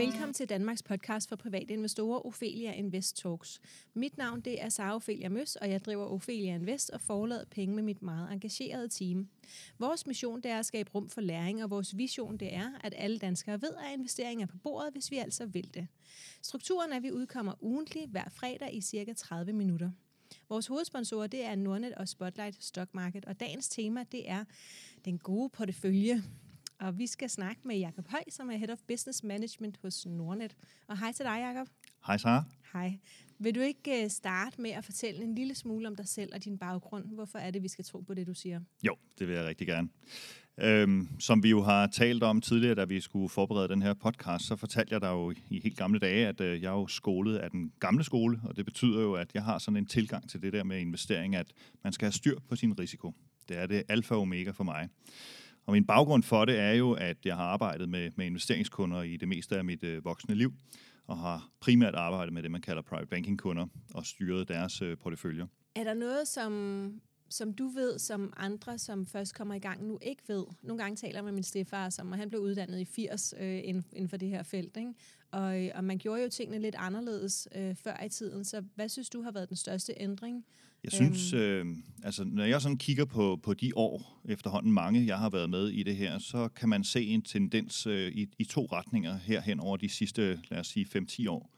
Velkommen til Danmarks podcast for private investorer, Ophelia Invest Talks. Mit navn det er Sara Ophelia Møs, og jeg driver Ophelia Invest og forlader penge med mit meget engagerede team. Vores mission det er at skabe rum for læring, og vores vision det er, at alle danskere ved, at investeringer er på bordet, hvis vi altså vil det. Strukturen er, at vi udkommer ugentligt hver fredag i cirka 30 minutter. Vores hovedsponsorer det er Nordnet og Spotlight Stock Market, og dagens tema det er den gode portefølje. Og vi skal snakke med Jakob Høj, som er Head of Business Management hos Nordnet. Og hej til dig, Jakob. Hej, Sara. Hej. Vil du ikke øh, starte med at fortælle en lille smule om dig selv og din baggrund? Hvorfor er det, vi skal tro på det, du siger? Jo, det vil jeg rigtig gerne. Øhm, som vi jo har talt om tidligere, da vi skulle forberede den her podcast, så fortalte jeg dig jo i helt gamle dage, at øh, jeg er jo skolet af den gamle skole, og det betyder jo, at jeg har sådan en tilgang til det der med investering, at man skal have styr på sin risiko. Det er det alfa og omega for mig. Og min baggrund for det er jo, at jeg har arbejdet med, med investeringskunder i det meste af mit øh, voksne liv, og har primært arbejdet med det, man kalder private banking kunder, og styret deres øh, porteføljer. Er der noget, som, som du ved, som andre, som først kommer i gang nu, ikke ved? Nogle gange taler jeg med min stefar, som han blev uddannet i 80 øh, inden, inden for det her felt, ikke? Og, øh, og man gjorde jo tingene lidt anderledes øh, før i tiden. Så hvad synes du har været den største ændring? Jeg synes, øh, altså når jeg sådan kigger på, på de år efterhånden mange, jeg har været med i det her, så kan man se en tendens øh, i, i to retninger herhen over de sidste, lad os sige, 5-10 år.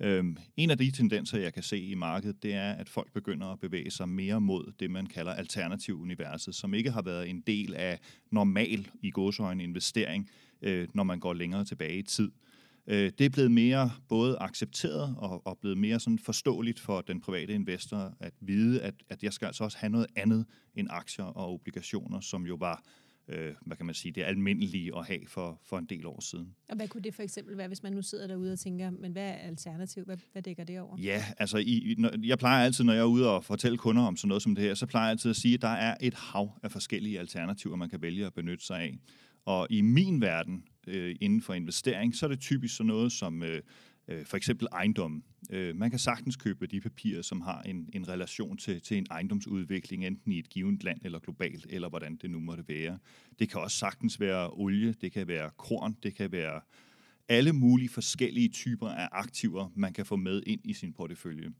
Øhm, en af de tendenser, jeg kan se i markedet, det er, at folk begynder at bevæge sig mere mod det, man kalder alternativ universet, som ikke har været en del af normal i godsøjne investering, øh, når man går længere tilbage i tid. Øh, det er blevet mere både accepteret og, og blevet mere sådan forståeligt for den private investor at vide, at, at jeg skal altså også have noget andet end aktier og obligationer, som jo var øh, hvad kan man sige, det almindelige at have for, for en del år siden. Og hvad kunne det for eksempel være, hvis man nu sidder derude og tænker, men hvad er alternativ? Hvad, hvad dækker det over? Ja, altså i, når, jeg plejer altid, når jeg er ude og fortælle kunder om sådan noget som det her, så plejer jeg altid at sige, at der er et hav af forskellige alternativer, man kan vælge at benytte sig af. Og i min verden, øh, inden for investering, så er det typisk sådan noget som øh, øh, for eksempel ejendom. Øh, man kan sagtens købe de papirer, som har en, en relation til, til en ejendomsudvikling, enten i et givet land eller globalt, eller hvordan det nu måtte være. Det kan også sagtens være olie, det kan være korn, det kan være alle mulige forskellige typer af aktiver, man kan få med ind i sin portefølje.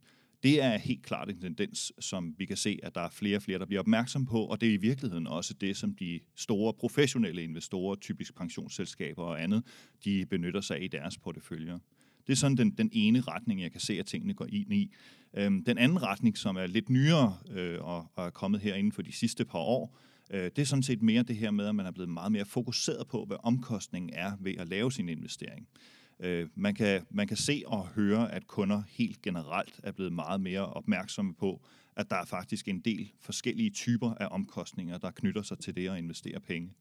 Det er helt klart en tendens, som vi kan se, at der er flere og flere, der bliver opmærksom på, og det er i virkeligheden også det, som de store professionelle investorer, typisk pensionsselskaber og andet, de benytter sig af i deres porteføljer. Det er sådan den, den ene retning, jeg kan se, at tingene går ind i. Øhm, den anden retning, som er lidt nyere øh, og, og er kommet her inden for de sidste par år, øh, det er sådan set mere det her med, at man er blevet meget mere fokuseret på, hvad omkostningen er ved at lave sin investering. Øh, man, kan, man kan se og høre, at kunder helt generelt er blevet meget mere opmærksomme på, at der er faktisk en del forskellige typer af omkostninger, der knytter sig til det at investere penge.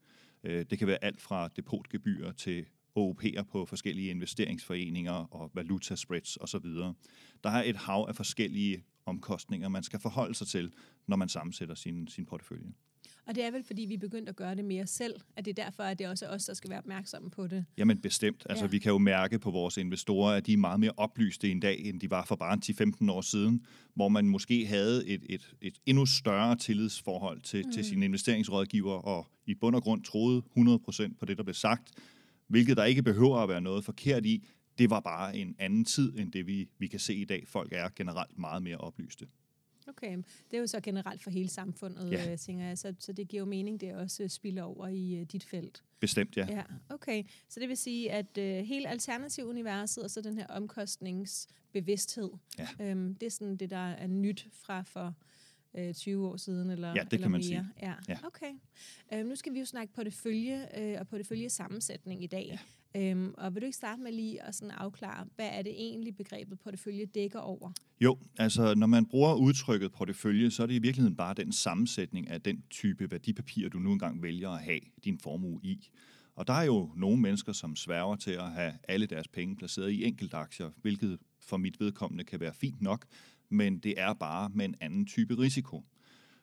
Øh, det kan være alt fra depotgebyrer til OOP'er på forskellige investeringsforeninger og valutaspreads osv. Der er et hav af forskellige omkostninger, man skal forholde sig til, når man sammensætter sin, sin portefølje. Og det er vel, fordi vi er begyndt at gøre det mere selv, at det er derfor, at det også er os, der skal være opmærksomme på det. Jamen bestemt. Altså, ja. Vi kan jo mærke på vores investorer, at de er meget mere oplyste i en dag, end de var for bare 10-15 år siden, hvor man måske havde et, et, et endnu større tillidsforhold til, mm. til sine investeringsrådgiver, og i bund og grund troede 100% på det, der blev sagt, hvilket der ikke behøver at være noget forkert i. Det var bare en anden tid, end det vi, vi kan se i dag. Folk er generelt meget mere oplyste. Okay, det er jo så generelt for hele samfundet, ja. Øh, tænker jeg, så, så det giver jo mening, det også spiller over i uh, dit felt. Bestemt, ja. ja. Okay, så det vil sige, at uh, hele alternativuniverset, og så den her omkostningsbevidsthed, ja. øhm, det er sådan det, der er nyt fra for uh, 20 år siden, eller Ja, det eller kan man mere. sige. Ja, ja. okay. Uh, nu skal vi jo snakke portefølje uh, og porteføljesammensætning i dag. Ja. Øhm, og vil du ikke starte med lige at sådan afklare, hvad er det egentlig begrebet portefølje dækker over? Jo, altså når man bruger udtrykket portefølje, så er det i virkeligheden bare den sammensætning af den type værdipapirer, du nu engang vælger at have din formue i. Og der er jo nogle mennesker, som sværger til at have alle deres penge placeret i enkeltaktier, hvilket for mit vedkommende kan være fint nok, men det er bare med en anden type risiko.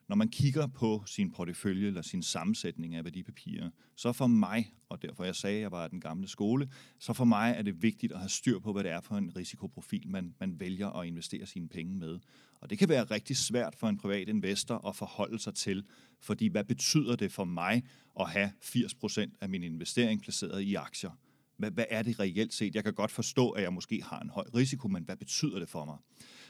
Når man kigger på sin portefølje eller sin sammensætning af værdipapirer, så for mig, og derfor jeg sagde, at jeg var af den gamle skole, så for mig er det vigtigt at have styr på, hvad det er for en risikoprofil, man, man vælger at investere sine penge med. Og det kan være rigtig svært for en privat investor at forholde sig til, fordi hvad betyder det for mig at have 80% af min investering placeret i aktier? hvad, hvad er det reelt set? Jeg kan godt forstå, at jeg måske har en høj risiko, men hvad betyder det for mig?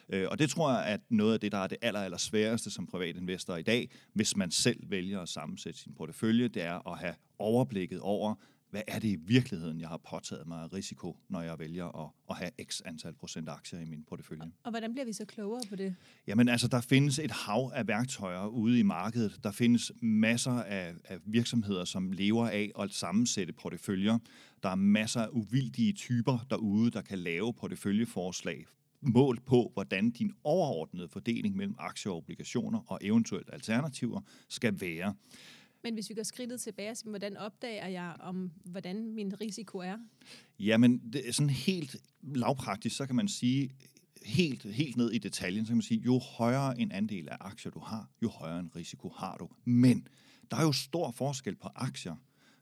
Øh, og det tror jeg at noget af det, der er det aller, aller sværeste som privatinvestor i dag, hvis man selv vælger at sammensætte sin portefølje, det er at have overblikket over, hvad er det i virkeligheden, jeg har påtaget mig af risiko, når jeg vælger at, at have x antal procent aktier i min portefølje. Og, og hvordan bliver vi så klogere på det? Jamen altså, der findes et hav af værktøjer ude i markedet. Der findes masser af, af virksomheder, som lever af at sammensætte porteføljer. Der er masser af uvildige typer derude, der kan lave porteføljeforslag mål på, hvordan din overordnede fordeling mellem aktier og obligationer og eventuelt alternativer skal være. Men hvis vi går skridtet tilbage, så hvordan opdager jeg, om hvordan min risiko er? Jamen, det er sådan helt lavpraktisk, så kan man sige, helt, helt ned i detaljen, så kan man sige, jo højere en andel af aktier du har, jo højere en risiko har du. Men der er jo stor forskel på aktier.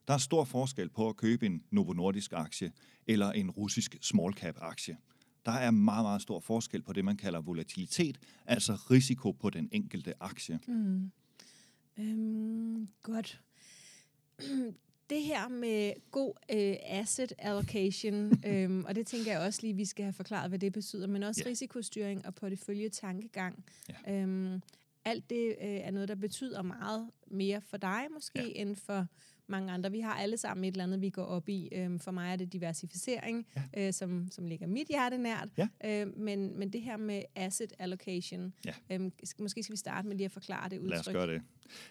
Der er stor forskel på at købe en Novo Nordisk aktie eller en russisk small cap aktie. Der er meget, meget stor forskel på det, man kalder volatilitet, altså risiko på den enkelte aktie. Mm. Øhm, godt. Det her med god øh, asset allocation, øhm, og det tænker jeg også lige, vi skal have forklaret, hvad det betyder, men også ja. risikostyring og portefølje-tankegang. Ja. Øhm, alt det øh, er noget, der betyder meget mere for dig måske, ja. end for mange andre. Vi har alle sammen et eller andet, vi går op i. Øhm, for mig er det diversificering, ja. øh, som, som ligger mit hjerte nært. Ja. Øh, men, men det her med asset allocation, ja. øhm, måske skal vi starte med lige at forklare det udtryk. Lad os gøre det.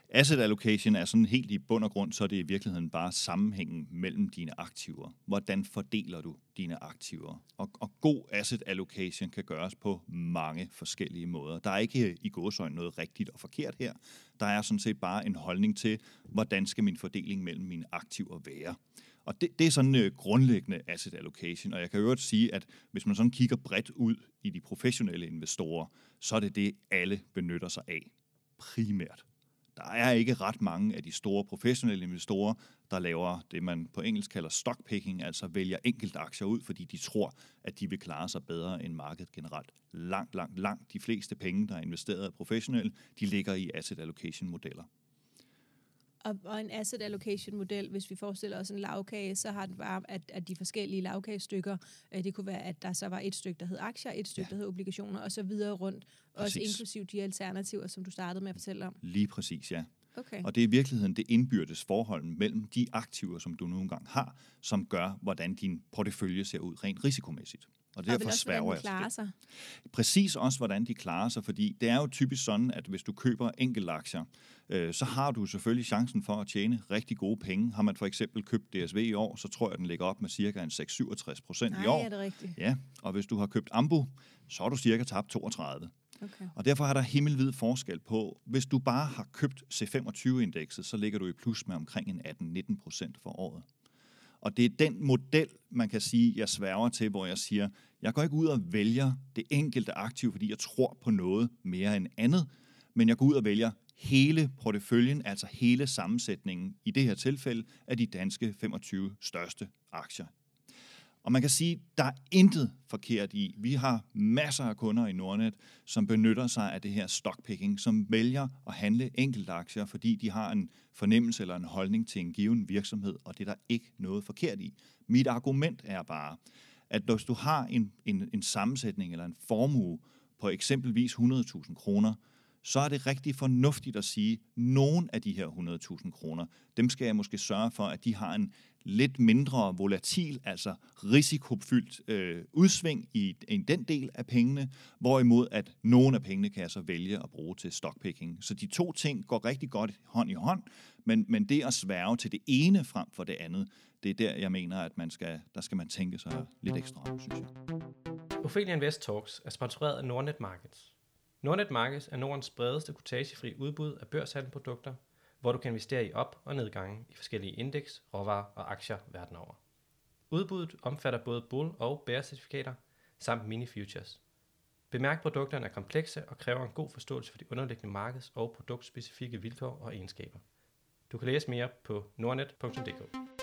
Asset allocation er sådan helt i bund og grund, så er det i virkeligheden bare sammenhængen mellem dine aktiver. Hvordan fordeler du dine aktiver? Og, og god asset allocation kan gøres på mange forskellige måder. Der er ikke i gåsøjne noget rigtigt og forkert her. Der er sådan set bare en holdning til, hvordan skal min fordeling mellem mine aktiver være. Og det, det er sådan øh, grundlæggende asset allocation, og jeg kan øvrigt sige, at hvis man sådan kigger bredt ud i de professionelle investorer, så er det det, alle benytter sig af primært. Der er ikke ret mange af de store professionelle investorer, der laver det, man på engelsk kalder stockpicking, altså vælger enkelte aktier ud, fordi de tror, at de vil klare sig bedre end markedet generelt. Langt, langt, langt de fleste penge, der er investeret af professionelle, de ligger i asset allocation modeller. Og, og en asset allocation model, hvis vi forestiller os en lavkage, så har det bare, at, at de forskellige lavkagestykker, øh, det kunne være, at der så var et stykke, der hed aktier, et stykke, ja. der hed obligationer, og så videre rundt, præcis. også inklusiv de alternativer, som du startede med at fortælle om. Lige præcis, ja. Okay. Og det er i virkeligheden det indbyrdes forhold mellem de aktiver, som du nogle gange har, som gør, hvordan din portefølje ser ud rent risikomæssigt. Og derfor og også, hvordan de klarer sig. Præcis også, hvordan de klarer sig, fordi det er jo typisk sådan, at hvis du køber enkeltaktier, øh, så har du selvfølgelig chancen for at tjene rigtig gode penge. Har man for eksempel købt DSV i år, så tror jeg, at den ligger op med cirka en 6-67 procent i år. er det rigtigt? Ja, og hvis du har købt Ambu, så har du cirka tabt 32. Okay. Og derfor er der himmelvid forskel på, hvis du bare har købt C25-indekset, så ligger du i plus med omkring en 18-19 procent for året. Og det er den model, man kan sige, jeg sværger til, hvor jeg siger, jeg går ikke ud og vælger det enkelte aktiv, fordi jeg tror på noget mere end andet, men jeg går ud og vælger hele porteføljen, altså hele sammensætningen, i det her tilfælde, af de danske 25 største aktier og man kan sige, der er intet forkert i. Vi har masser af kunder i Nordnet, som benytter sig af det her stockpicking, som vælger at handle enkelte aktier, fordi de har en fornemmelse eller en holdning til en given virksomhed, og det er der ikke noget forkert i. Mit argument er bare, at hvis du har en, en, en sammensætning eller en formue på eksempelvis 100.000 kroner, så er det rigtig fornuftigt at sige, at nogle af de her 100.000 kroner, dem skal jeg måske sørge for, at de har en lidt mindre volatil, altså risikofyldt øh, udsving i, i den del af pengene, hvorimod at nogle af pengene kan jeg så vælge at bruge til stockpicking. Så de to ting går rigtig godt hånd i hånd, men, men det at sværge til det ene frem for det andet, det er der, jeg mener, at man skal, der skal man tænke sig lidt ekstra om, synes jeg. Ophelia Invest Talks er sponsoreret af Nordnet Markets. Nordnet Markets er Nordens bredeste kortagefri udbud af børshandelprodukter, hvor du kan investere i op- og nedgange i forskellige indeks, råvarer og aktier verden over. Udbuddet omfatter både bull- og bear-certifikater samt mini-futures. Bemærk, produkterne er komplekse og kræver en god forståelse for de underliggende markeds- og produktspecifikke vilkår og egenskaber. Du kan læse mere på nordnet.dk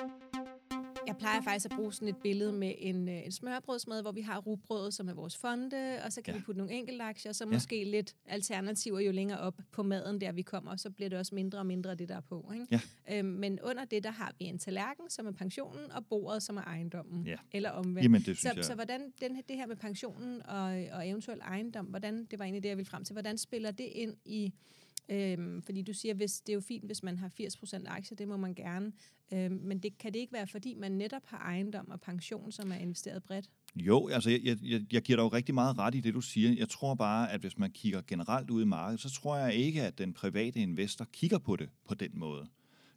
jeg plejer faktisk at bruge sådan et billede med en, øh, en smørbrødsmad, hvor vi har rugbrødet, som er vores fonde, og så kan Ja. vi putte nogle enkelte aktier, og så Ja. måske lidt alternativer jo længere op på maden, der vi kommer, og så bliver det også mindre og mindre det, der er på. Ikke? Ja. Øhm, men under det, der har vi en tallerken, som er pensionen, og bordet, som er ejendommen. Ja. Eller omvendt. Jamen, det synes så, jeg... så hvordan den, her- det her med pensionen og, og eventuel ejendom, hvordan, det var egentlig det, jeg ville frem til, hvordan spiller det ind i, øhm, fordi du siger, hvis, det er jo fint, hvis man har 80% aktier, det må man gerne, Øh, men det, kan det ikke være, fordi man netop har ejendom og pension, som er investeret bredt? Jo, altså jeg, jeg, jeg- jeg giver dig jo rigtig meget ret i det, du siger. Jeg tror bare, at hvis man kigger generelt ud i markedet, så tror jeg ikke, at den private investor kigger på det på den måde.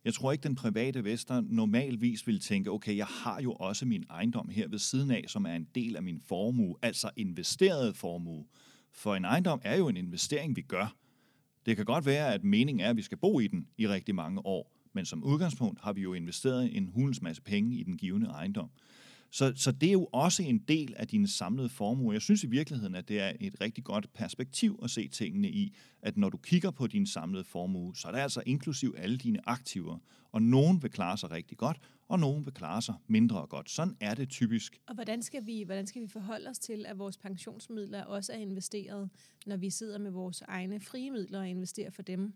Jeg tror ikke, den private investor normalvis vil tænke, okay, jeg har jo også min ejendom her ved siden af, som er en del af min formue, altså investeret formue. For en ejendom er jo en investering, vi gør. Det kan godt være, at meningen er, at vi skal bo i den i rigtig mange år, men som udgangspunkt har vi jo investeret en hulens masse penge i den givende ejendom. Så, så det er jo også en del af din samlede formue. Jeg synes i virkeligheden, at det er et rigtig godt perspektiv at se tingene i, at når du kigger på din samlede formue, så er det altså inklusiv alle dine aktiver. Og nogen vil klare sig rigtig godt, og nogen vil klare sig mindre godt. Sådan er det typisk. Og hvordan skal, vi, hvordan skal vi forholde os til, at vores pensionsmidler også er investeret, når vi sidder med vores egne frie midler og investerer for dem?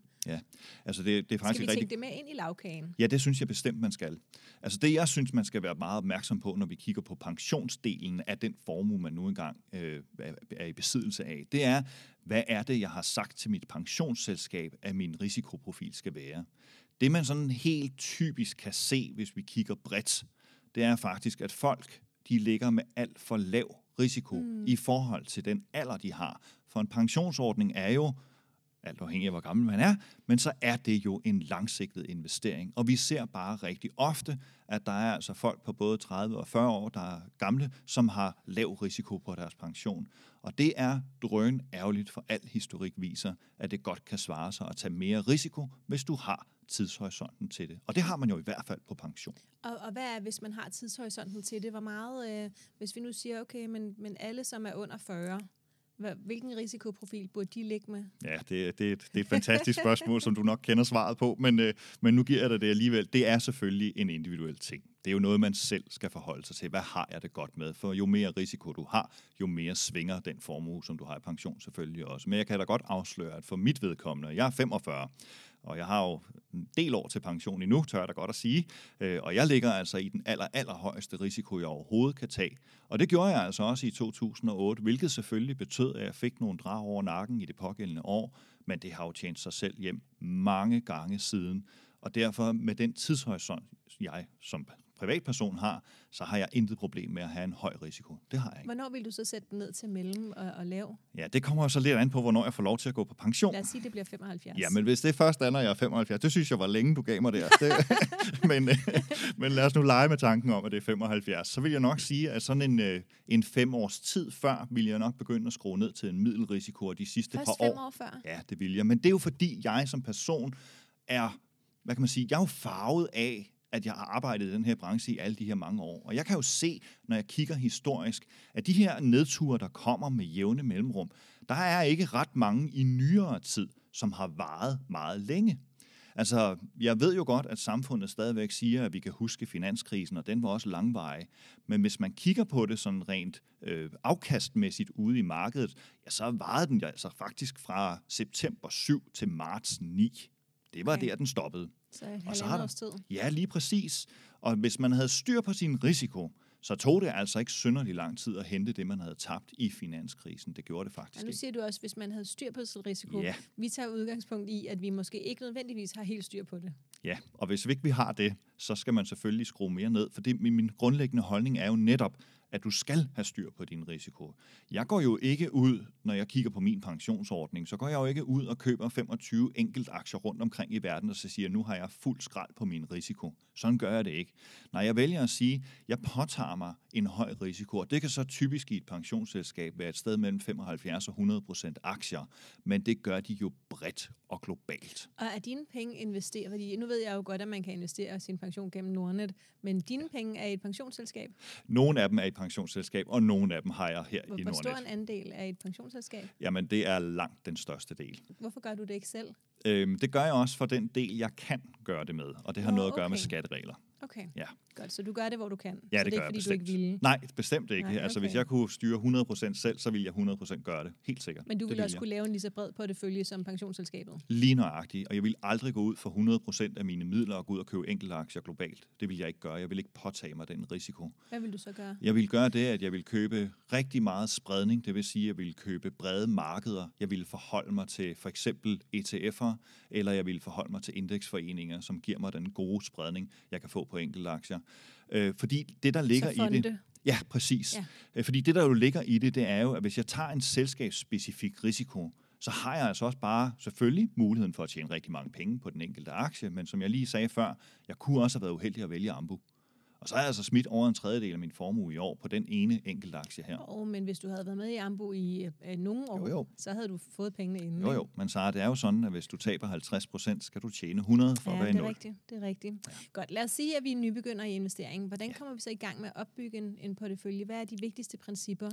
Altså det, det er faktisk Skal vi rigtig tænke det med ind i lavkagen? Ja, det synes jeg bestemt, man skal. Altså det, jeg synes, man skal være meget opmærksom på, når vi kigger på pensionsdelen af den formue, man nu engang øh, er- er i besiddelse af, det er, hvad er det, jeg har sagt til mit pensionsselskab, at min risikoprofil skal være. Det, man sådan helt typisk kan se, hvis vi kigger bredt, det er faktisk, at folk de ligger med alt for lav risiko mm. i forhold til den alder, de har. For en pensionsordning er jo alt afhængig af, hvor gammel man er, men så er det jo en langsigtet investering. Og vi ser bare rigtig ofte, at der er altså folk på både 30 og 40 år, der er gamle, som har lav risiko på deres pension. Og det er drøn ærgerligt, for al historik viser, at det godt kan svare sig at tage mere risiko, hvis du har tidshorisonten til det. Og det har man jo i hvert fald på pension. Og, og hvad er, hvis man har tidshorisonten til det? Hvor meget, øh, hvis vi nu siger, okay, men, men alle, som er under 40, hvilken risikoprofil burde de ligge med? Ja, det, det, er et, det er et fantastisk spørgsmål, som du nok kender svaret på, men, øh, men nu giver jeg dig det alligevel. Det er selvfølgelig en individuel ting. Det er jo noget, man selv skal forholde sig til. Hvad har jeg det godt med? For jo mere risiko du har, jo mere svinger den formue, som du har i pension selvfølgelig også. Men jeg kan da godt afsløre, at for mit vedkommende, jeg er 45, og jeg har jo en del år til pension endnu, tør jeg da godt at sige. Øh, Og jeg ligger altså i den aller, allerhøjeste risiko, jeg overhovedet kan tage. Og det gjorde jeg altså også i 2008, hvilket selvfølgelig betød, at jeg fik nogle drag over nakken i det pågældende år. Men det har jo tjent sig selv hjem mange gange siden. Og derfor med den tidshorisont, jeg som privatperson har, så har jeg intet problem med at have en høj risiko. Det har jeg ikke. Hvornår vil du så sætte den ned til mellem og, og lav? Ja, det kommer jo så lidt an på, hvornår jeg får lov til at gå på pension. Lad os sige, det bliver 75. Ja, men hvis det først er, når jeg er 75, det synes jeg var længe, du gav mig der. Det, men, øh, men lad os nu lege med tanken om, at det er 75. Så vil jeg nok sige, at sådan en, øh, en fem års tid før, vil jeg nok begynde at skrue ned til en middelrisiko, og de sidste Først par fem år... år før? Ja, det vil jeg. Men det er jo fordi, jeg som person er, hvad kan man sige, jeg er jo farvet af, at jeg har arbejdet i den her branche i alle de her mange år. Og jeg kan jo se, når jeg kigger historisk, at de her nedture, der kommer med jævne mellemrum, der er ikke ret mange i nyere tid, som har varet meget længe. Altså, jeg ved jo godt, at samfundet stadigvæk siger, at vi kan huske finanskrisen, og den var også langvarig. Men hvis man kigger på det sådan rent øh, afkastmæssigt ude i markedet, ja, så varede den altså faktisk fra september 7 til marts 9. Det var Okay. der, den stoppede. Så et Og så har der- tid. Ja, lige præcis. Og hvis man havde styr på sin risiko, så tog det altså ikke synderlig lang tid at hente det, man havde tabt i finanskrisen. Det gjorde det Og faktisk nu ikke. siger du også, hvis man havde styr på sin risiko. Ja. Vi tager udgangspunkt i, at vi måske ikke nødvendigvis har helt styr på det. Ja, og hvis ikke vi har det, så skal man selvfølgelig skrue mere ned. For det, min grundlæggende holdning er jo netop, at du skal have styr på din risiko. Jeg går jo ikke ud, når jeg kigger på min pensionsordning, så går jeg jo ikke ud og køber 25 enkelt aktier rundt omkring i verden, og så siger, nu har jeg fuld skrald på min risiko. Sådan gør jeg det ikke. Nej, jeg vælger at sige, jeg påtager mig en høj risiko, og det kan så typisk i et pensionsselskab være et sted mellem 75 og 100 procent aktier, men det gør de jo bredt og globalt. Og er dine penge investeret? Fordi nu ved jeg jo godt, at man kan investere sin pension gennem Nordnet, men dine penge er i et pensionsselskab. Nogle af dem er i et pensionsselskab, og nogle af dem har jeg her Hvor, i hvor stor Nordnet. en andel er et pensionsselskab? Jamen, det er langt den største del. Hvorfor gør du det ikke selv? Øhm, det gør jeg også for den del, jeg kan gøre det med, og det har Nå, noget at gøre med skatteregler. Okay. Okay, Ja. godt. Så du gør det, hvor du kan. Ja, så det det gør er jeg ikke, fordi bestemt. du ikke ville. Nej, bestemt ikke. Nej, Nej, Altså, hvis okay. jeg kunne styre 100% selv, så ville jeg 100% gøre det. Helt sikkert. Men du det ville også jeg. kunne lave en lige så bred portefølje som pensionsselskabet. Lige nøjagtigt. Og jeg vil aldrig gå ud for 100% af mine midler og gå ud og købe enkelte aktier globalt. Det vil jeg ikke gøre. Jeg vil ikke påtage mig den risiko. Hvad vil du så gøre? Jeg vil gøre det, at jeg vil købe rigtig meget spredning. Det vil sige, at jeg vil købe brede markeder. Jeg vil forholde mig til for eksempel ETF'er, eller jeg vil forholde mig til indeksforeninger, som giver mig den gode spredning, jeg kan få på enkelte aktier. Øh, fordi det, der ligger i det... Ja, præcis. Ja. Ja. Fordi det, der jo ligger i det, det er jo, at hvis jeg tager en selskabsspecifik risiko, så har jeg altså også bare selvfølgelig muligheden for at tjene rigtig mange penge på den enkelte aktie, men som jeg lige sagde før, jeg kunne også have været uheldig at vælge Ambu. Og så har jeg altså smidt over en tredjedel af min formue i år på den ene enkelte aktie her. Og, men hvis du havde været med i Ambu i øh, nogle år, Jo, jo. så havde du fået pengene inden. Jo jo, men så det er jo sådan, at hvis du taber 50 procent, skal du tjene 100 for Ja, at være i det er nul. rigtigt. Det er rigtigt. Ja. Godt, lad os sige, at vi er nybegynder i investeringen. Hvordan kommer vi så i gang med at opbygge en, en portefølje? Hvad er de vigtigste principper?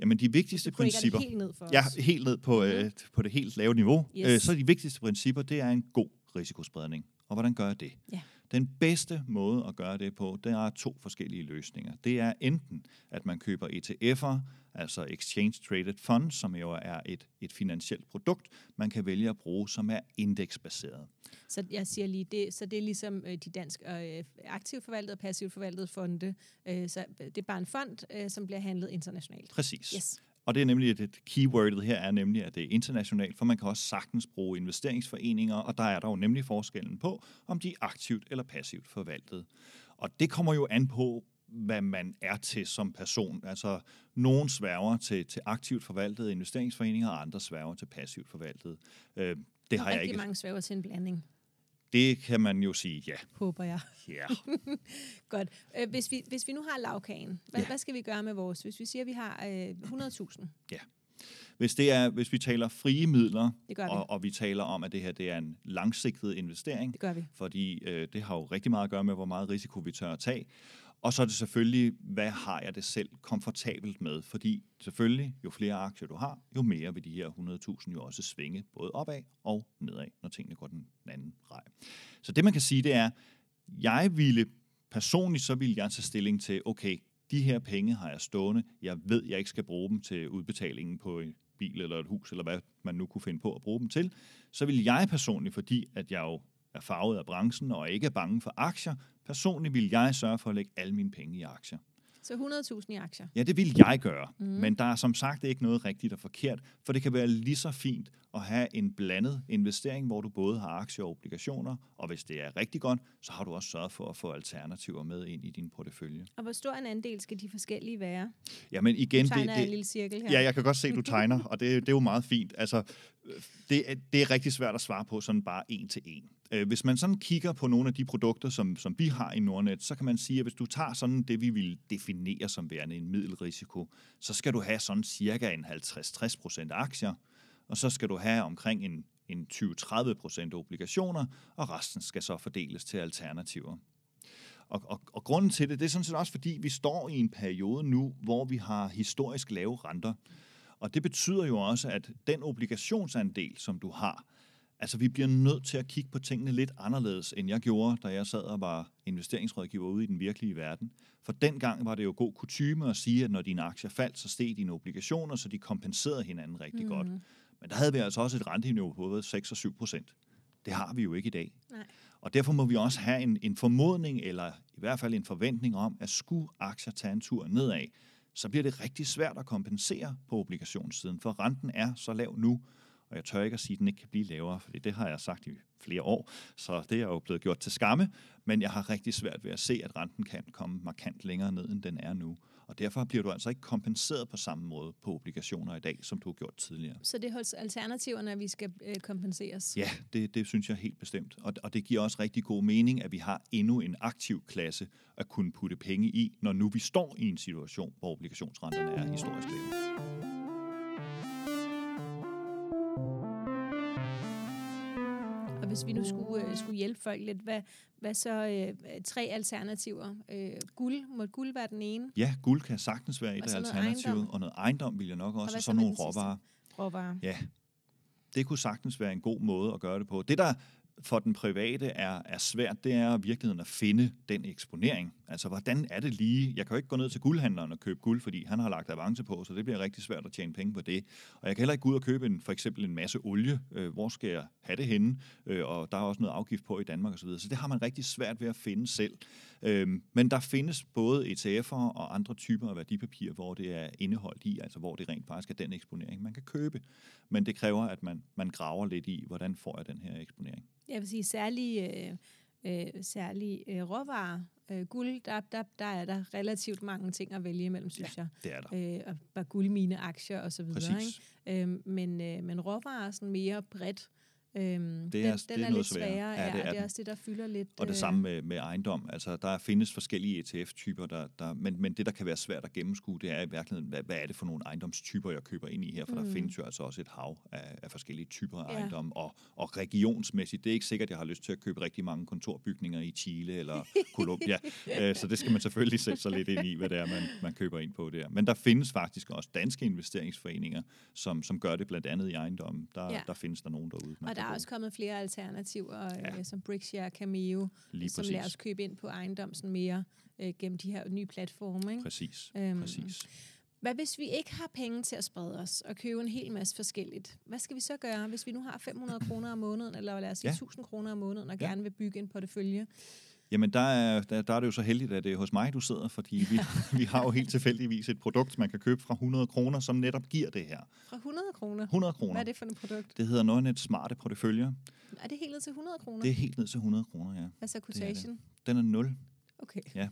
Jamen de vigtigste principper, helt ned for ja, os. helt ned på, øh, på det helt lave niveau, Yes. øh, så de vigtigste principper, det er en god risikospredning. Og hvordan gør jeg det? Ja. Den bedste måde at gøre det på, det er to forskellige løsninger. Det er enten, at man køber ETF'er, altså Exchange Traded Funds, som jo er et, et finansielt produkt, man kan vælge at bruge, som er indeksbaseret. Så jeg siger lige, det, så det er ligesom øh, de dansk øh, aktivt forvaltede og passivt forvaltede fonde. Øh, så det er bare en fond, øh, som bliver handlet internationalt. Præcis. Yes. Og det er nemlig, at et keywordet her er nemlig, at det er internationalt, for man kan også sagtens bruge investeringsforeninger, og der er der jo nemlig forskellen på, om de er aktivt eller passivt forvaltet. Og det kommer jo an på, hvad man er til som person. Altså, nogen sværger til, til aktivt forvaltede investeringsforeninger, og andre sværger til passivt forvaltet. Øh, det Og har jeg ikke. mange svæver til en blanding, Det kan man jo sige, ja. håber jeg. ja. Godt. Øh, hvis, vi, hvis vi nu har lavkagen, hvad, Ja. hvad skal vi gøre med vores? Hvis vi siger, at vi har øh, 100.000, Hvis, det er, hvis vi taler frie midler, vi. og, og vi taler om, at det her det er en langsigtet investering, Det gør vi. fordi øh, det har jo rigtig meget at gøre med, hvor meget risiko vi tør at tage. Og så er det selvfølgelig, hvad har jeg det selv komfortabelt med? Fordi selvfølgelig, jo flere aktier du har, jo mere vil de her 100.000 jo også svinge, både opad og nedad, når tingene går den anden vej. Så det man kan sige, det er, jeg ville personligt, så ville jeg tage stilling til, okay, de her penge har jeg stående, jeg ved, jeg ikke skal bruge dem til udbetalingen på en bil eller et hus, eller hvad man nu kunne finde på at bruge dem til, så vil jeg personligt, fordi at jeg jo er farvet af branchen og ikke er bange for aktier, personligt vil jeg sørge for at lægge alle mine penge i aktier. Så 100.000 i aktier. Ja, det vil jeg gøre, mm. men der er som sagt ikke noget rigtigt og forkert, for det kan være lige så fint at have en blandet investering, hvor du både har aktier og obligationer, og hvis det er rigtig godt, så har du også sørget for at få alternativer med ind i din portefølje. Og hvor stor en andel skal de forskellige være? Jamen igen, Du det, tegner en det, lille cirkel her. Ja, jeg kan godt se, du tegner, og det, det er jo meget fint. Altså, øh, det, det er rigtig svært at svare på sådan bare en til en. Øh, Hvis man sådan kigger på nogle af de produkter, som, som vi har i Nordnet, så kan man sige, at hvis du tager sådan det, vi vil definere som værende en middelrisiko, så skal du have sådan cirka en 50-60 procent aktier, og så skal du have omkring en, en 20-30 procent obligationer, og resten skal så fordeles til alternativer. Og, og, og grunden til det, det er sådan set også, fordi vi står i en periode nu, hvor vi har historisk lave renter. Og det betyder jo også, at den obligationsandel, som du har, altså vi bliver nødt til at kigge på tingene lidt anderledes, end jeg gjorde, da jeg sad og var investeringsrådgiver ude i den virkelige verden. For dengang var det jo god kutyme at sige, at når dine aktier faldt, så steg dine obligationer, så de kompenserede hinanden rigtig mm. godt. Men der havde vi altså også et renteniveau på både 6 og 7 procent. Det har vi jo ikke i dag. Nej. Og derfor må vi også have en, en formodning, eller i hvert fald en forventning om, at skulle aktier tage en tur nedad, så bliver det rigtig svært at kompensere på obligationssiden, for renten er så lav nu, og jeg tør ikke at sige, at den ikke kan blive lavere, for det har jeg sagt i flere år, så det er jo blevet gjort til skamme, men jeg har rigtig svært ved at se, at renten kan komme markant længere ned, end den er nu. Og derfor bliver du altså ikke kompenseret på samme måde på obligationer i dag, som du har gjort tidligere. Så det er alternativerne, at vi skal øh, kompenseres? Ja, det, det synes jeg helt bestemt. Og, og det giver også rigtig god mening, at vi har endnu en aktiv klasse at kunne putte penge i, når nu vi står i en situation, hvor obligationsrenterne er historisk lave. Hvis vi nu skulle, øh, skulle hjælpe folk lidt, hvad, hvad så øh, tre alternativer? Øh, guld, må guld være den ene? Ja, guld kan sagtens være et Og af ejendom. og noget ejendom vil jeg nok også, hvad og så nogle råvarer. Råvarer. Ja, det kunne sagtens være en god måde at gøre det på. Det, der for den private er, er svært, det er i virkeligheden at finde den eksponering. Altså, hvordan er det lige? Jeg kan jo ikke gå ned til guldhandleren og købe guld, fordi han har lagt avance på, så det bliver rigtig svært at tjene penge på det. Og jeg kan heller ikke gå ud og købe en, for eksempel en masse olie. Øh, hvor skal jeg have det henne? Øh, og der er også noget afgift på i Danmark osv. Så, så det har man rigtig svært ved at finde selv. Øh, men der findes både ETF'er og andre typer af værdipapirer, hvor det er indeholdt i, altså hvor det rent faktisk er den eksponering, man kan købe. Men det kræver, at man, man graver lidt i, hvordan får jeg den her eksponering. Jeg vil sige, særlige, øh, øh, særlige øh, råvarer, øh, guld, der, der, der er der relativt mange ting at vælge imellem, synes ja, jeg. det er der. Øh, og bare guldmine, aktier og så videre. Præcis. Ikke? Øh, men, øh, men råvarer er sådan mere bredt. Øhm, Det er- den, det den er er, noget lidt sværere. sværere, Ja, ja, det er det er også det, der fylder lidt. Og det øh, samme med, med ejendom. Altså, der findes forskellige ETF-typer, der, der, men, men det, der kan være svært at gennemskue, det er i virkeligheden, hvad, hvad er det for nogle ejendomstyper, jeg køber ind i her? For mm. der findes jo altså også et hav af, af forskellige typer af Ja. ejendom. Og, og regionsmæssigt, det er ikke sikkert, at jeg har lyst til at købe rigtig mange kontorbygninger i Chile eller Colombia. Øh, Så det skal man selvfølgelig sætte sig lidt ind i, hvad det er, man, man køber ind på der. Men der findes faktisk også danske investeringsforeninger, som, som gør det blandt andet i ejendommen. Der, Ja. der findes der nogen derude. man der er også kommet flere alternativer, Ja. ja. som Brickshare, Cameo, Lige som præcis. lader os købe ind på ejendom sådan mere øh, gennem de her nye platforme. Ikke? Præcis, Øhm, præcis. Hvad hvis vi ikke har penge til at sprede os og købe en hel masse forskelligt? Hvad skal vi så gøre, hvis vi nu har 500 kroner om måneden, eller lad os sige Ja. 1000 kroner om måneden, og Ja. gerne vil bygge en portefølje? Jamen, der er, der, der er det jo så heldigt, at det er hos mig, du sidder, fordi vi, vi har jo helt tilfældigvis et produkt, man kan købe fra 100 kroner, som netop giver det her. Fra 100 kroner? 100 kroner. Hvad er det for et produkt? Det hedder Nordnet Smarte Porteføljer. Er det helt ned til 100 kroner? Det er helt ned til 100 kroner, ja. Hvad så det. quotation? Den er 0. Okay. Ja.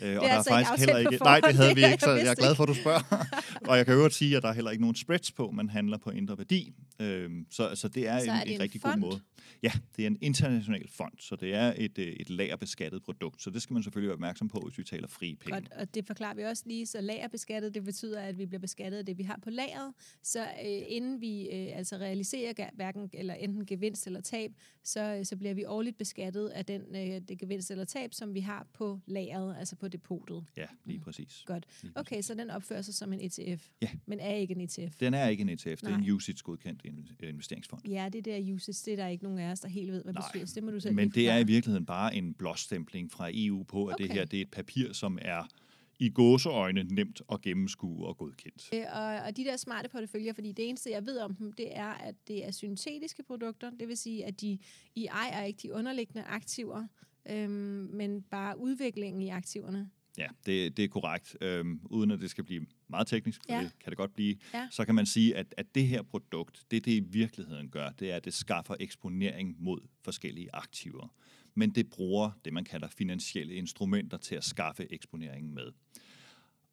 Øh, er og der er altså ikke faktisk heller ikke... Nej, det havde det vi er ikke, så jeg er glad for, at du spørger. og jeg kan øvrigt sige, at der er heller ikke nogen spreads på, man handler på indre værdi. Øhm, så, så det er Så en, er det en, en rigtig fond? god måde. Ja, det er en international fond, så det er et, øh, et lagerbeskattet produkt. Så det skal man selvfølgelig være opmærksom på, hvis vi taler frie penge. Godt, og det forklarer vi også lige. Så lagerbeskattet, det betyder, at vi bliver beskattet af det, vi har på lageret. Så øh, inden vi øh, altså realiserer hverken eller enten gevinst eller tab, så, øh, så bliver vi årligt beskattet af den øh, det gevinst eller tab, som vi har på lageret, altså på depotet. Ja, lige præcis. Godt. Lige Okay, så den opfører sig som en ETF, Ja. men er ikke en ETF. Den er ikke en ETF, det er en Nej. usage-godkendt in- investeringsfond. Ja, det der usage, det er der ikke nogen af os, der helt ved, hvad Nej, betyder. Så det må du selv Men det er i virkeligheden bare en blåstempling fra EU på, at okay. det her det er et papir, som er i gåseøjne nemt at gennemskue og godkendt. Øh, Og, og de der smarte porteføljer, fordi det eneste, jeg ved om dem, det er, at det er syntetiske produkter. Det vil sige, at de I ejer ikke de underliggende aktiver, øhm, men bare udviklingen i aktiverne. Ja, det, det er korrekt. Øhm, uden at det skal blive meget teknisk, Ja. det kan det godt blive, Ja. så kan man sige, at, at det her produkt, det det i virkeligheden gør, det er, at det skaffer eksponering mod forskellige aktiver. Men det bruger det, man kalder finansielle instrumenter til at skaffe eksponeringen med.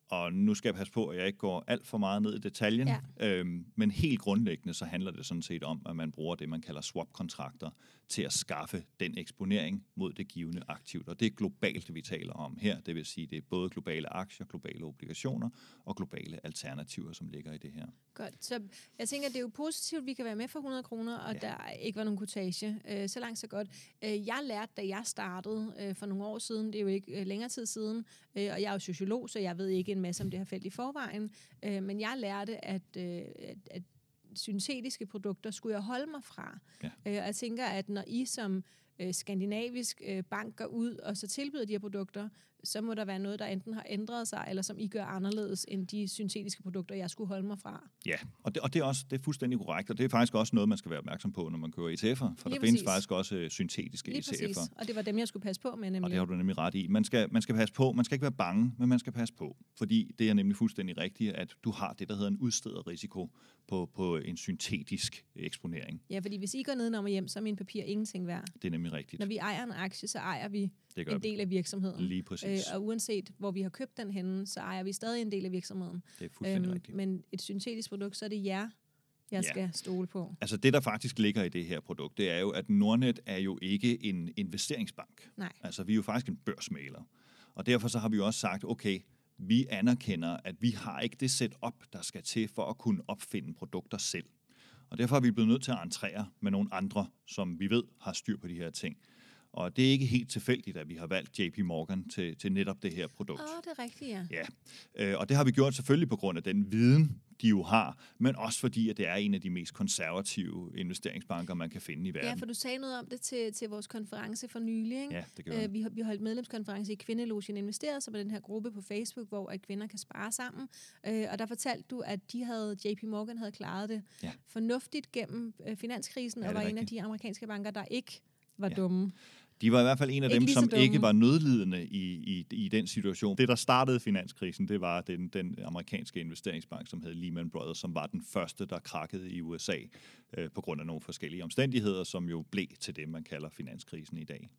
Og nu skal jeg passe på, at jeg ikke går alt for meget ned i detaljen, Ja. øhm, men helt grundlæggende så handler det sådan set om, at man bruger det, man kalder swap-kontrakter, til at skaffe den eksponering mod det givende aktiv. Og det er globalt, vi taler om her. Det vil sige, det er både globale aktier, globale obligationer og globale alternativer, som ligger i det her. Godt. Så jeg tænker, det er jo positivt, at vi kan være med for 100 kroner, og Ja. der ikke var nogen kortage. Øh, så langt, så godt. Øh, jeg lærte, da jeg startede øh, for nogle år siden, det er jo ikke længere tid siden, øh, og jeg er jo sociolog, så jeg ved ikke en masse om det her felt i forvejen, øh, men jeg lærte, at, øh, at, at syntetiske produkter skulle jeg holde mig fra. Ja. Øh, og jeg tænker, at når I som øh, skandinavisk øh, bank går ud og så tilbyder de her produkter, så må der være noget, der enten har ændret sig, eller som I gør anderledes end de syntetiske produkter, jeg skulle holde mig fra. Ja, og det, og det er også det er fuldstændig korrekt, og det er faktisk også noget, man skal være opmærksom på, når man kører ETF'er, for Lige der findes præcis. faktisk også øh, syntetiske Lige præcis. ETF'er. Og det var dem, jeg skulle passe på med, nemlig. Og det har du nemlig ret i. Man skal, man skal passe på, man skal ikke være bange, men man skal passe på. Fordi det er nemlig fuldstændig rigtigt, at du har det, der hedder en udstederrisiko på, på en syntetisk eksponering. Ja, fordi hvis I går ned og hjem, så er min papir ingenting værd. Det er nemlig rigtigt. Når vi ejer en aktie, så ejer vi Det gør en del af virksomheden. vi. Lige præcis. Øh, og uanset hvor vi har købt den henne, så ejer vi stadig en del af virksomheden. det er fuldstændig rigtigt. men et syntetisk produkt, så er det jer, jeg Ja. skal stole på. Altså det, der faktisk ligger i det her produkt, det er jo, at Nordnet er jo ikke en investeringsbank. Nej. Altså vi er jo faktisk en børsmaler. Og derfor så har vi jo også sagt, okay, vi anerkender, at vi har ikke det setup, der skal til for at kunne opfinde produkter selv. Og derfor er vi blevet nødt til at entrere med nogle andre, som vi ved har styr på de her ting. Og det er ikke helt tilfældigt, at vi har valgt JP Morgan til, til netop det her produkt. Åh, oh, det er rigtigt, ja. Ja, øh, og det har vi gjort selvfølgelig på grund af den viden, de jo har, men også fordi, at det er en af de mest konservative investeringsbanker, man kan finde i verden. Ja, for du sagde noget om det til, til vores konference for nylig, ikke? Ja, det gør øh, vi, har, vi holdt medlemskonference i Kvindelogen Investeret, som er den her gruppe på Facebook, hvor at kvinder kan spare sammen. Øh, og der fortalte du, at de havde, JP Morgan havde klaret det Ja. fornuftigt gennem øh, finanskrisen, Ja, og var en af rigtigt. de amerikanske banker, der ikke var Ja. dumme. De var i hvert fald en af Ikke dem, som dumme. ikke var nødlidende i, i, i den situation. Det, der startede finanskrisen, det var den, den amerikanske investeringsbank, som hed Lehman Brothers, som var den første, der krakkede i USA øh, på grund af nogle forskellige omstændigheder, som jo blev til det, man kalder finanskrisen i dag.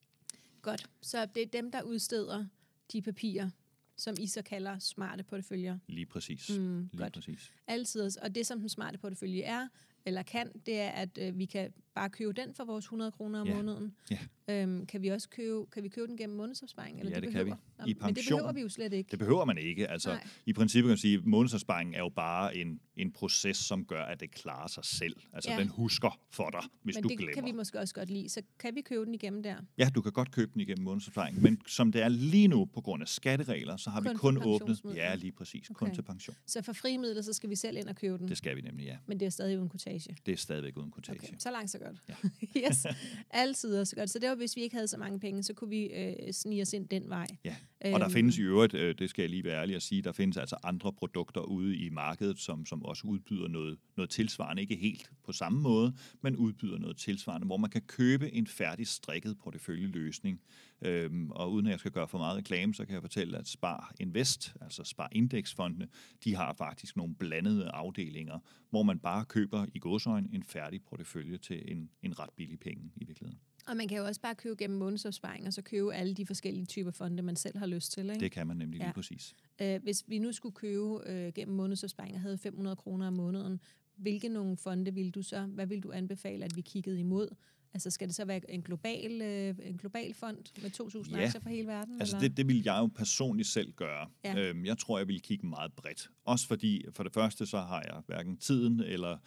Godt, så det er dem, der udsteder de papirer, som I så kalder smarte porteføljer. Lige præcis. Mm, Lige godt. præcis. Altid. Og det, som den smarte portefølje er, eller kan, det er, at øh, vi kan bare købe den for vores 100 kroner om Ja. måneden. Ja. Øhm, kan vi også købe, kan vi købe den gennem månedsopsparing? Eller Ja, det kan vi. Nå, I Men det pension. behøver vi jo slet ikke. Det behøver man ikke. Altså, Nej. I princippet kan man sige, at månedsopsparingen er jo bare en, en proces, som gør, at det klarer sig selv. Altså, Ja. den husker for dig, hvis Men du det glemmer. kan vi måske også godt lide. Så kan vi købe den igennem der? Ja, du kan godt købe den igennem månedsopsparingen, men som det er lige nu, på grund af skatteregler, så har Kun vi kun åbnet... Ja, lige præcis. Kun Okay. til pension. Så for frie midler, så skal vi selv ind og købe den. Det skal vi nemlig, ja. Men det er stadig uden kortage. Det er stadigvæk uden kortage. Okay, så langt så godt. Ja. yes, altid også godt. Så det var, hvis vi ikke havde så mange penge, så kunne vi øh, snige os ind den vej. Ja, og der Øhm. findes i øvrigt, øh, det skal jeg lige være ærlig at sige, der findes altså andre produkter ude i markedet, som, som også udbyder noget, noget tilsvarende. Ikke helt på samme måde, men udbyder noget tilsvarende, hvor man kan købe en færdig strikket porteføljeløsning. Øhm, og uden at jeg skal gøre for meget reklame, så kan jeg fortælle, at Spar Invest, altså Spar Indexfondene, de har faktisk nogle blandede afdelinger, hvor man bare køber i godsøjne en færdig portefølje til en, en ret billig penge i virkeligheden. Og man kan jo også bare købe gennem månedsopsparing, og så købe alle de forskellige typer fonde, man selv har lyst til. Ikke? Det kan man nemlig lige Ja. præcis. Øh, hvis vi nu skulle købe øh, gennem månedsopsparing og havde 500 kroner om måneden, hvilke nogle fonde ville du så, hvad vil du anbefale, at vi kiggede imod? Altså skal det så være en global, øh, en global fond med 2.000 Ja. aktier for hele verden? Altså eller? det, det vil jeg jo personligt selv gøre. Ja. Øhm, jeg tror, jeg vil kigge meget bredt. Også fordi, for det første, så har jeg hverken tiden eller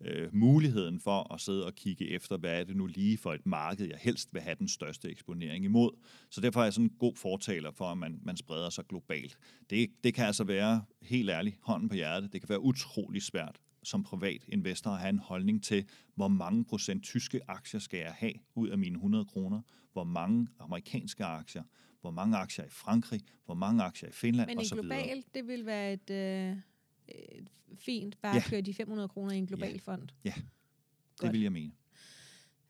øh, muligheden for at sidde og kigge efter, hvad er det nu lige for et marked, jeg helst vil have den største eksponering imod. Så derfor er jeg sådan en god fortaler for, at man, man spreder sig globalt. Det, det kan altså være, helt ærligt, hånden på hjertet, det kan være utrolig svært som privat investor at have en holdning til, hvor mange procent tyske aktier skal jeg have ud af mine 100 kroner, hvor mange amerikanske aktier, hvor mange aktier i Frankrig, hvor mange aktier i Finland Men og en så videre. global, det vil være et, øh, et fint, bare Ja. at køre de 500 kroner i en global Ja. fond. Det Godt. vil jeg mene.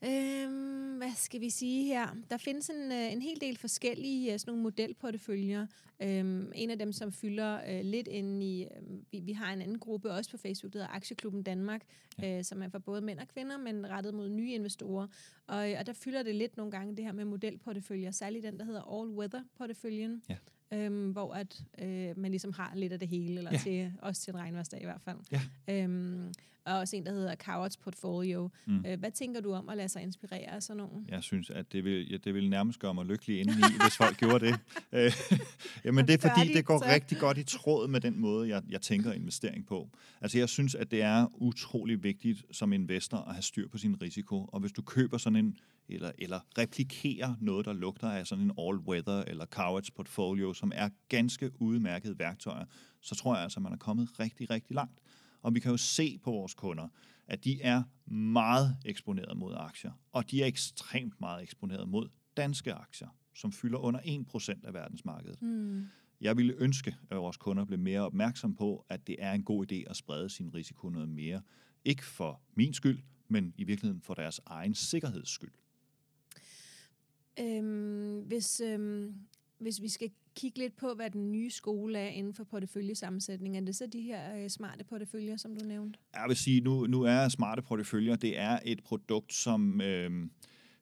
Øhm, hvad skal vi sige her? Der findes en, øh, en hel del forskellige øh, sådan nogle modelporteføljer. Øhm, en af dem, som fylder øh, lidt ind i... Øh, vi, vi har en anden gruppe også på Facebook, der hedder Aktieklubben Danmark, ja. øh, som er for både mænd og kvinder, men rettet mod nye investorer. Og, øh, og der fylder det lidt nogle gange det her med modelporteføljer, særligt den, der hedder All Weather porteføljen. Ja. Øhm, hvor at øh, man ligesom har lidt af det hele, eller Ja. til, også til en regnværsdag i hvert fald. Ja. Øhm, og også en, der hedder Cowards Portfolio. Mm. Øh, hvad tænker du om at lade sig inspirere af sådan nogle? Jeg synes, at det vil, ja, det vil nærmest gøre mig lykkelig indeni, hvis folk gjorde det. Øh, Jamen, det er fordi, de det går så? rigtig godt i tråd med den måde, jeg, jeg tænker investering på. Altså, jeg synes, at det er utrolig vigtigt som investor at have styr på sin risiko. Og hvis du køber sådan en, eller, eller replikerer noget, der lugter af sådan en all-weather eller Cowards portfolio, som er ganske udmærket værktøjer, så tror jeg altså, at man er kommet rigtig, rigtig langt. Og vi kan jo se på vores kunder, at de er meget eksponeret mod aktier, og de er ekstremt meget eksponeret mod danske aktier, som fylder under 1% af verdensmarkedet. Mm. Jeg ville ønske, at vores kunder blev mere opmærksom på, at det er en god idé at sprede sin risiko noget mere. Ikke for min skyld, men i virkeligheden for deres egen sikkerheds skyld. Øhm, hvis, øhm, hvis vi skal kigge lidt på, hvad den nye skole er inden for porteføljesammensætning, er det så de her øh, smarte porteføljer, som du nævnte? Jeg vil sige, nu, nu er smarte porteføljer, det er et produkt, som, øh,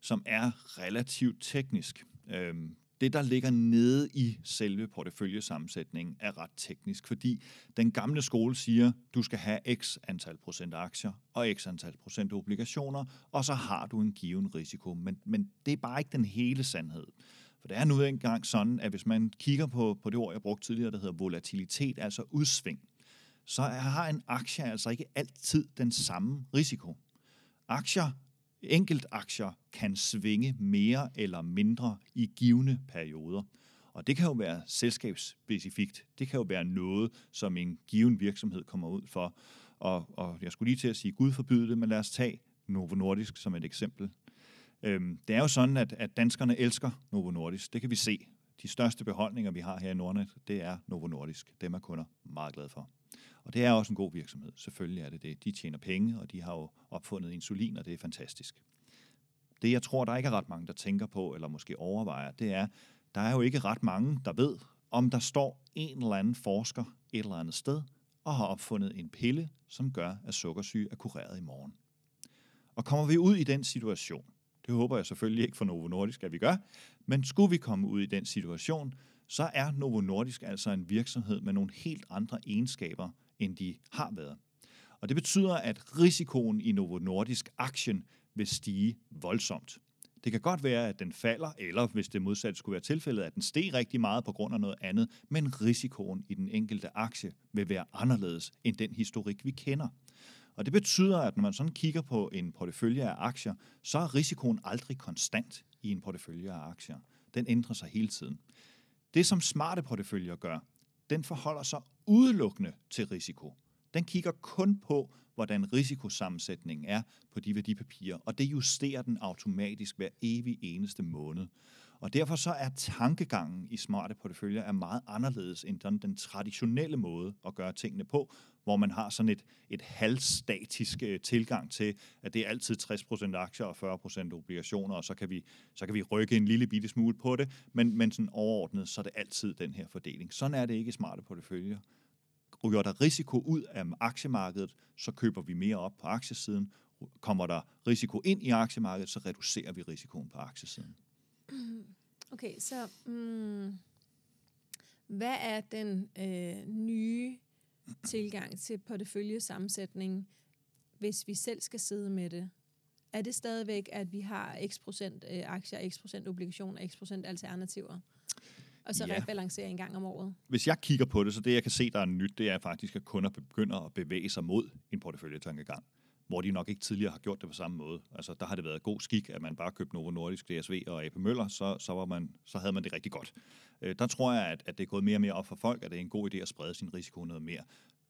som er relativt teknisk. Øh, det, der ligger nede i selve porteføljesammensætningen, er ret teknisk, fordi den gamle skole siger, du skal have x antal procent aktier og x antal procent obligationer, og så har du en given risiko. Men, men det er bare ikke den hele sandhed. For det er nu engang sådan, at hvis man kigger på, på det ord, jeg brugte tidligere, der hedder volatilitet, altså udsving, så har en aktie altså ikke altid den samme risiko. Aktier enkeltaktier kan svinge mere eller mindre i givende perioder. Og det kan jo være selskabsspecifikt. Det kan jo være noget, som en given virksomhed kommer ud for. Og, og jeg skulle lige til at sige, Gud forbyde det, men lad os tage Novo Nordisk som et eksempel. Øhm, det er jo sådan, at, at danskerne elsker Novo Nordisk. Det kan vi se. De største beholdninger, vi har her i Nordnet, det er Novo Nordisk. Dem er kunder meget glade for. Og det er også en god virksomhed. Selvfølgelig er det det. De tjener penge, og de har jo opfundet insulin, og det er fantastisk. Det, jeg tror, der ikke er ret mange, der tænker på, eller måske overvejer, det er, der er jo ikke ret mange, der ved, om der står en eller anden forsker et eller andet sted, og har opfundet en pille, som gør, at sukkersyge er kureret i morgen. Og kommer vi ud i den situation, det håber jeg selvfølgelig ikke for Novo Nordisk, at vi gør, men skulle vi komme ud i den situation, så er Novo Nordisk altså en virksomhed med nogle helt andre egenskaber, end de har været. Og det betyder, at risikoen i Novo Nordisk aktien vil stige voldsomt. Det kan godt være, at den falder, eller hvis det modsat skulle være tilfældet, at den steg rigtig meget på grund af noget andet, men risikoen i den enkelte aktie vil være anderledes end den historik, vi kender. Og det betyder, at når man sådan kigger på en portefølje af aktier, så er risikoen aldrig konstant i en portefølje af aktier. Den ændrer sig hele tiden. Det, som smarte porteføljer gør, den forholder sig udelukkende til risiko. Den kigger kun på, hvordan risikosammensætningen er på de værdipapirer, og det justerer den automatisk hver evig eneste måned. Og derfor så er tankegangen i smarte porteføljer er meget anderledes end den, den traditionelle måde at gøre tingene på, hvor man har sådan et, et halvstatisk øh, tilgang til, at det er altid 60% aktier og 40% obligationer, og så kan, vi, så kan vi rykke en lille bitte smule på det, men, men sådan overordnet, så er det altid den her fordeling. Sådan er det ikke i smarte porteføljer. Ryger der risiko ud af aktiemarkedet, så køber vi mere op på aktiesiden. Kommer der risiko ind i aktiemarkedet, så reducerer vi risikoen på aktiesiden. Okay, så mm, hvad er den øh, nye tilgang til porteføljesammensætning, hvis vi selv skal sidde med det? Er det stadigvæk, at vi har x procent øh, aktier, x procent obligationer, x procent alternativer? Og så ja. rebalancere en gang om året? Hvis jeg kigger på det, så det jeg kan se, der er nyt, det er faktisk, at kunder begynder at bevæge sig mod en porteføljetankegang hvor de nok ikke tidligere har gjort det på samme måde. Altså, der har det været god skik, at man bare købte Novo Nordisk, DSV og AP Møller, så, så, var man, så havde man det rigtig godt. Øh, der tror jeg, at, at det er gået mere og mere op for folk, at det er en god idé at sprede sin risiko noget mere,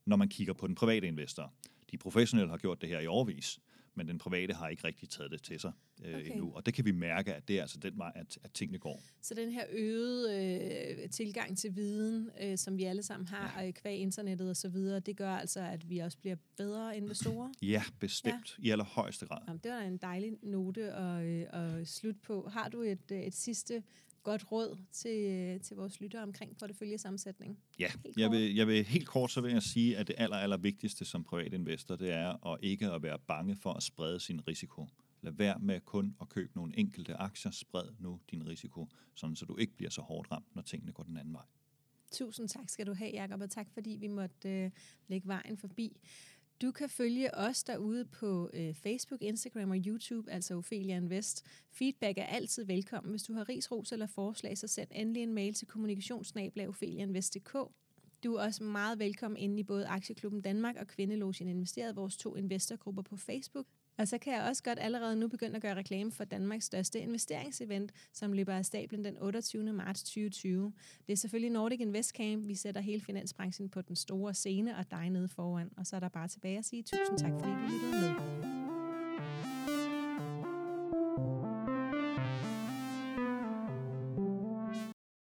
når man kigger på den private investor. De professionelle har gjort det her i overvis men den private har ikke rigtig taget det til sig øh, okay. endnu. Og det kan vi mærke, at det er altså den vej, at, at tingene går. Så den her øgede øh, tilgang til viden, øh, som vi alle sammen har, ja. kvæg internettet og så videre, det gør altså, at vi også bliver bedre investorer? Ja, bestemt. Ja. I allerhøjeste grad. Jamen, det var en dejlig note at, øh, at slutte på. Har du et, øh, et sidste godt råd til, til vores lyttere omkring porteføljesammensætning? Ja, jeg vil, jeg vil helt kort så vil jeg sige, at det aller, aller vigtigste som privatinvestor, det er at ikke at være bange for at sprede sin risiko. Lad være med kun at købe nogle enkelte aktier. Spred nu din risiko, sådan så du ikke bliver så hårdt ramt, når tingene går den anden vej. Tusind tak skal du have, Jacob, og tak fordi vi måtte øh, lægge vejen forbi. Du kan følge os derude på øh, Facebook, Instagram og YouTube, altså Ophelia Invest. Feedback er altid velkommen. Hvis du har ris, ros eller forslag, så send endelig en mail til kommunikationsnabla.opheliainvest.dk. Du er også meget velkommen inde i både Aktieklubben Danmark og Kvindelogen Investeret, vores to investorgrupper på Facebook. Og så kan jeg også godt allerede nu begynde at gøre reklame for Danmarks største investeringsevent, som løber af stablen den 28. marts 2020. Det er selvfølgelig Nordic Invest Camp. Vi sætter hele finansbranchen på den store scene og dig nede foran. Og så er der bare tilbage at sige tusind tak, fordi du lyttede med.